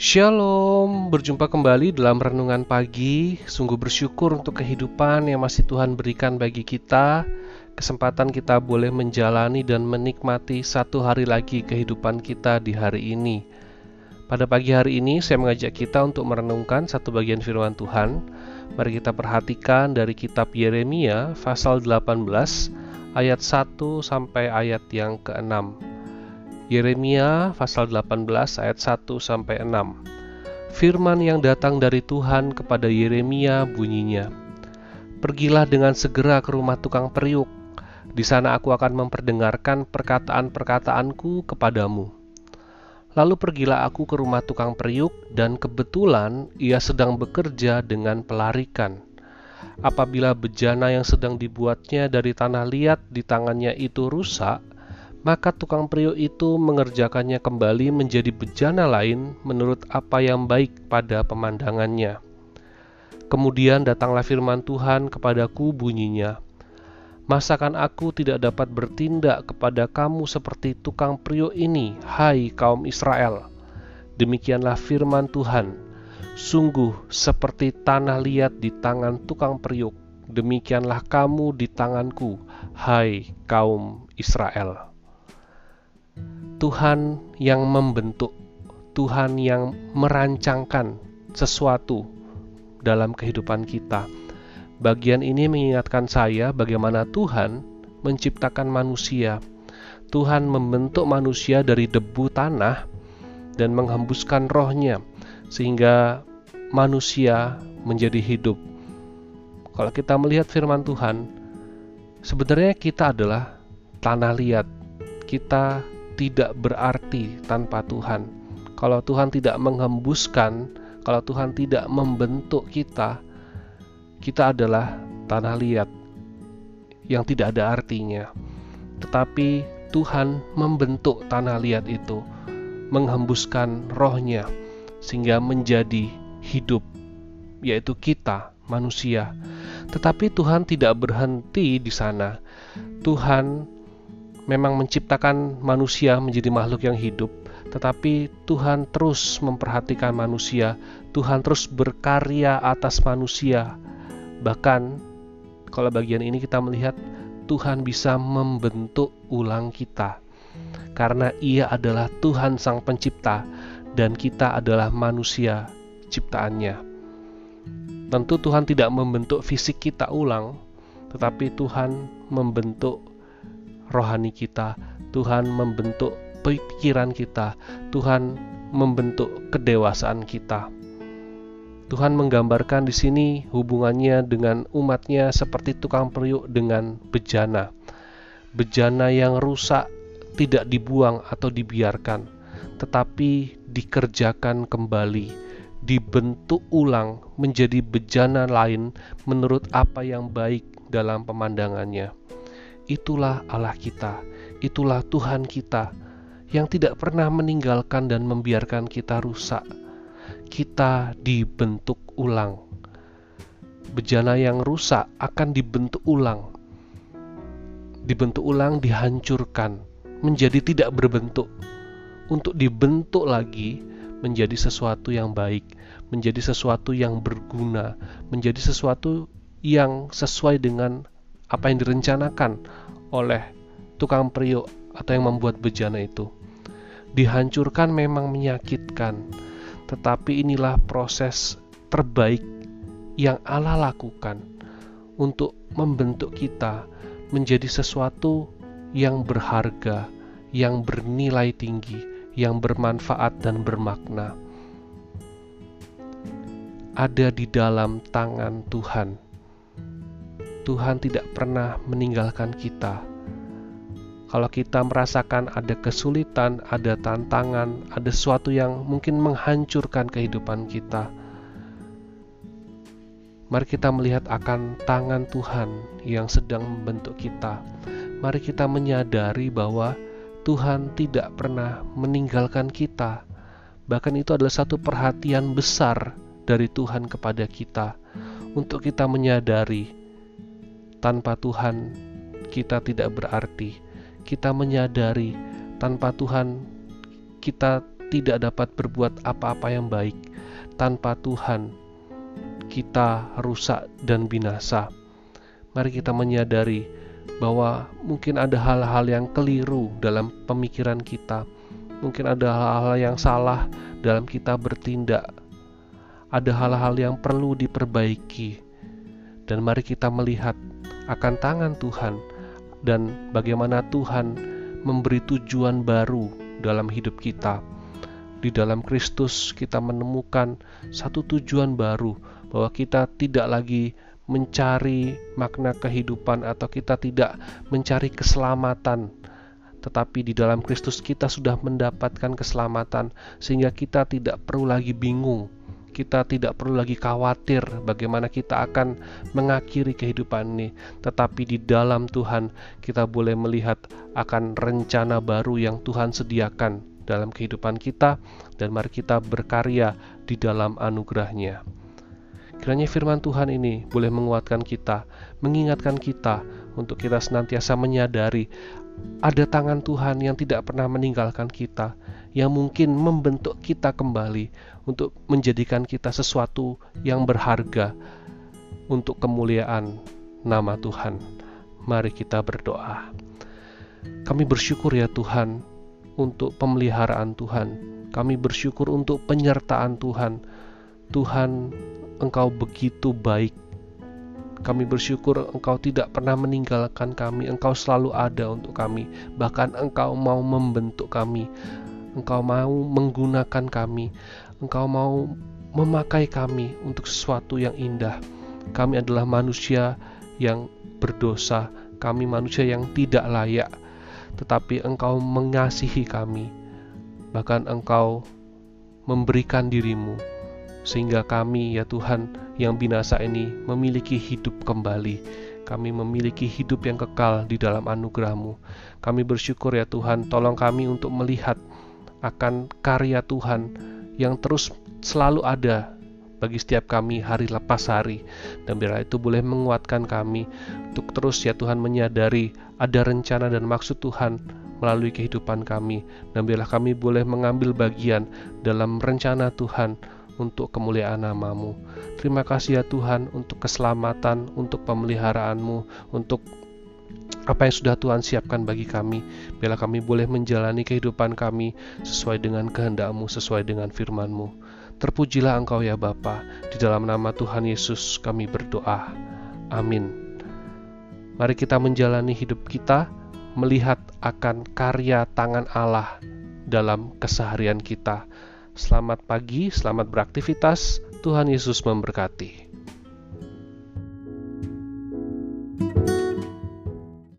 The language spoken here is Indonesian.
Shalom, berjumpa kembali dalam renungan pagi. Sungguh bersyukur untuk kehidupan yang masih Tuhan berikan bagi kita. Kesempatan kita boleh menjalani dan menikmati satu hari lagi kehidupan kita di hari ini. Pada pagi hari ini saya mengajak kita untuk merenungkan satu bagian firman Tuhan. Mari kita perhatikan dari kitab Yeremia pasal 18 ayat 1 sampai ayat yang ke-6. Yeremia pasal 18 ayat 1 sampai 6. Firman yang datang dari Tuhan kepada Yeremia bunyinya, Pergilah dengan segera ke rumah tukang periuk. Di sana aku akan memperdengarkan perkataan-perkataanku kepadamu. Lalu pergilah aku ke rumah tukang periuk, dan kebetulan ia sedang bekerja dengan pelarikan. Apabila bejana yang sedang dibuatnya dari tanah liat di tangannya itu rusak, maka tukang periuk itu mengerjakannya kembali menjadi bejana lain menurut apa yang baik pada pemandangannya. Kemudian datanglah firman Tuhan kepadaku bunyinya, Masakan aku tidak dapat bertindak kepada kamu seperti tukang periuk ini, hai kaum Israel. Demikianlah firman Tuhan, sungguh seperti tanah liat di tangan tukang periuk, demikianlah kamu di tanganku, hai kaum Israel. Tuhan yang membentuk, Tuhan yang merancangkan sesuatu dalam kehidupan kita. Bagian ini mengingatkan saya bagaimana Tuhan menciptakan manusia. Tuhan membentuk manusia dari debu tanah dan menghembuskan rohnya sehingga manusia menjadi hidup. Kalau kita melihat firman Tuhan, sebenarnya kita adalah tanah liat. Kita tidak berarti tanpa Tuhan. Kalau Tuhan tidak menghembuskan, kalau Tuhan tidak membentuk kita, kita adalah tanah liat yang tidak ada artinya. Tetapi Tuhan membentuk tanah liat itu, menghembuskan rohnya sehingga menjadi hidup, yaitu kita, manusia. Tetapi Tuhan tidak berhenti di sana. Tuhan memang menciptakan manusia menjadi makhluk yang hidup, tetapi Tuhan terus memperhatikan manusia, Tuhan terus berkarya atas manusia. Bahkan kalau bagian ini kita melihat Tuhan bisa membentuk ulang kita. Karena Ia adalah Tuhan Sang Pencipta dan kita adalah manusia ciptaannya. Tentu Tuhan tidak membentuk fisik kita ulang, tetapi Tuhan membentuk rohani kita, Tuhan membentuk pikiran kita, Tuhan membentuk kedewasaan kita. Tuhan menggambarkan di sini hubungannya dengan umatnya seperti tukang periuk dengan bejana. Bejana yang rusak tidak dibuang atau dibiarkan, tetapi dikerjakan kembali, dibentuk ulang menjadi bejana lain menurut apa yang baik dalam pemandangannya. Itulah Allah kita, itulah Tuhan kita yang tidak pernah meninggalkan dan membiarkan kita rusak. Kita dibentuk ulang. Bejana yang rusak akan dibentuk ulang. Dibentuk ulang, dihancurkan, menjadi tidak berbentuk. Untuk dibentuk lagi menjadi sesuatu yang baik, menjadi sesuatu yang berguna, menjadi sesuatu yang sesuai dengan apa yang direncanakan oleh tukang periuk atau yang membuat bejana itu. Dihancurkan memang menyakitkan, tetapi inilah proses terbaik yang Allah lakukan untuk membentuk kita menjadi sesuatu yang berharga, yang bernilai tinggi, yang bermanfaat dan bermakna. Ada di dalam tangan Tuhan Tuhan tidak pernah meninggalkan kita. Kalau kita merasakan ada kesulitan, ada tantangan, ada sesuatu yang mungkin menghancurkan kehidupan kita, mari kita melihat akan tangan Tuhan yang sedang membentuk kita. Mari kita menyadari bahwa Tuhan tidak pernah meninggalkan kita. Bahkan itu adalah satu perhatian besar dari Tuhan kepada kita untuk kita menyadari tanpa Tuhan kita tidak berarti. Kita menyadari tanpa Tuhan kita tidak dapat berbuat apa-apa yang baik. Tanpa Tuhan, kita rusak dan binasa. Mari kita menyadari bahwa mungkin ada hal-hal yang keliru dalam pemikiran kita, mungkin ada hal-hal yang salah dalam kita bertindak, ada hal-hal yang perlu diperbaiki, dan mari kita melihat akan tangan Tuhan dan bagaimana Tuhan memberi tujuan baru dalam hidup kita. Di dalam Kristus, kita menemukan satu tujuan baru, bahwa kita tidak lagi mencari makna kehidupan, atau kita tidak mencari keselamatan, tetapi di dalam Kristus kita sudah mendapatkan keselamatan, sehingga kita tidak perlu lagi bingung kita tidak perlu lagi khawatir bagaimana kita akan mengakhiri kehidupan ini, tetapi di dalam Tuhan kita boleh melihat akan rencana baru yang Tuhan sediakan dalam kehidupan kita, dan mari kita berkarya di dalam anugerahnya. Kiranya firman Tuhan ini boleh menguatkan kita, mengingatkan kita untuk kita senantiasa menyadari ada tangan Tuhan yang tidak pernah meninggalkan kita, yang mungkin membentuk kita kembali untuk menjadikan kita sesuatu yang berharga untuk kemuliaan nama Tuhan. Mari kita berdoa. Kami bersyukur ya Tuhan untuk pemeliharaan Tuhan. Kami bersyukur untuk penyertaan Tuhan. Tuhan, Engkau begitu baik kami bersyukur Engkau tidak pernah meninggalkan kami, Engkau selalu ada untuk kami, bahkan Engkau mau membentuk kami, Engkau mau menggunakan kami, Engkau mau memakai kami untuk sesuatu yang indah. Kami adalah manusia yang berdosa, kami manusia yang tidak layak, tetapi Engkau mengasihi kami, bahkan Engkau memberikan dirimu sehingga kami ya Tuhan yang binasa ini memiliki hidup kembali. Kami memiliki hidup yang kekal di dalam anugerah-Mu. Kami bersyukur ya Tuhan, tolong kami untuk melihat akan karya Tuhan yang terus selalu ada bagi setiap kami hari lepas hari dan biarlah itu boleh menguatkan kami untuk terus ya Tuhan menyadari ada rencana dan maksud Tuhan melalui kehidupan kami dan biarlah kami boleh mengambil bagian dalam rencana Tuhan untuk kemuliaan namamu. Terima kasih ya Tuhan untuk keselamatan, untuk pemeliharaanmu, untuk apa yang sudah Tuhan siapkan bagi kami. Bila kami boleh menjalani kehidupan kami sesuai dengan kehendakmu, sesuai dengan firmanmu. Terpujilah Engkau ya Bapa. Di dalam nama Tuhan Yesus kami berdoa. Amin. Mari kita menjalani hidup kita melihat akan karya tangan Allah dalam keseharian kita Selamat pagi, selamat beraktivitas. Tuhan Yesus memberkati.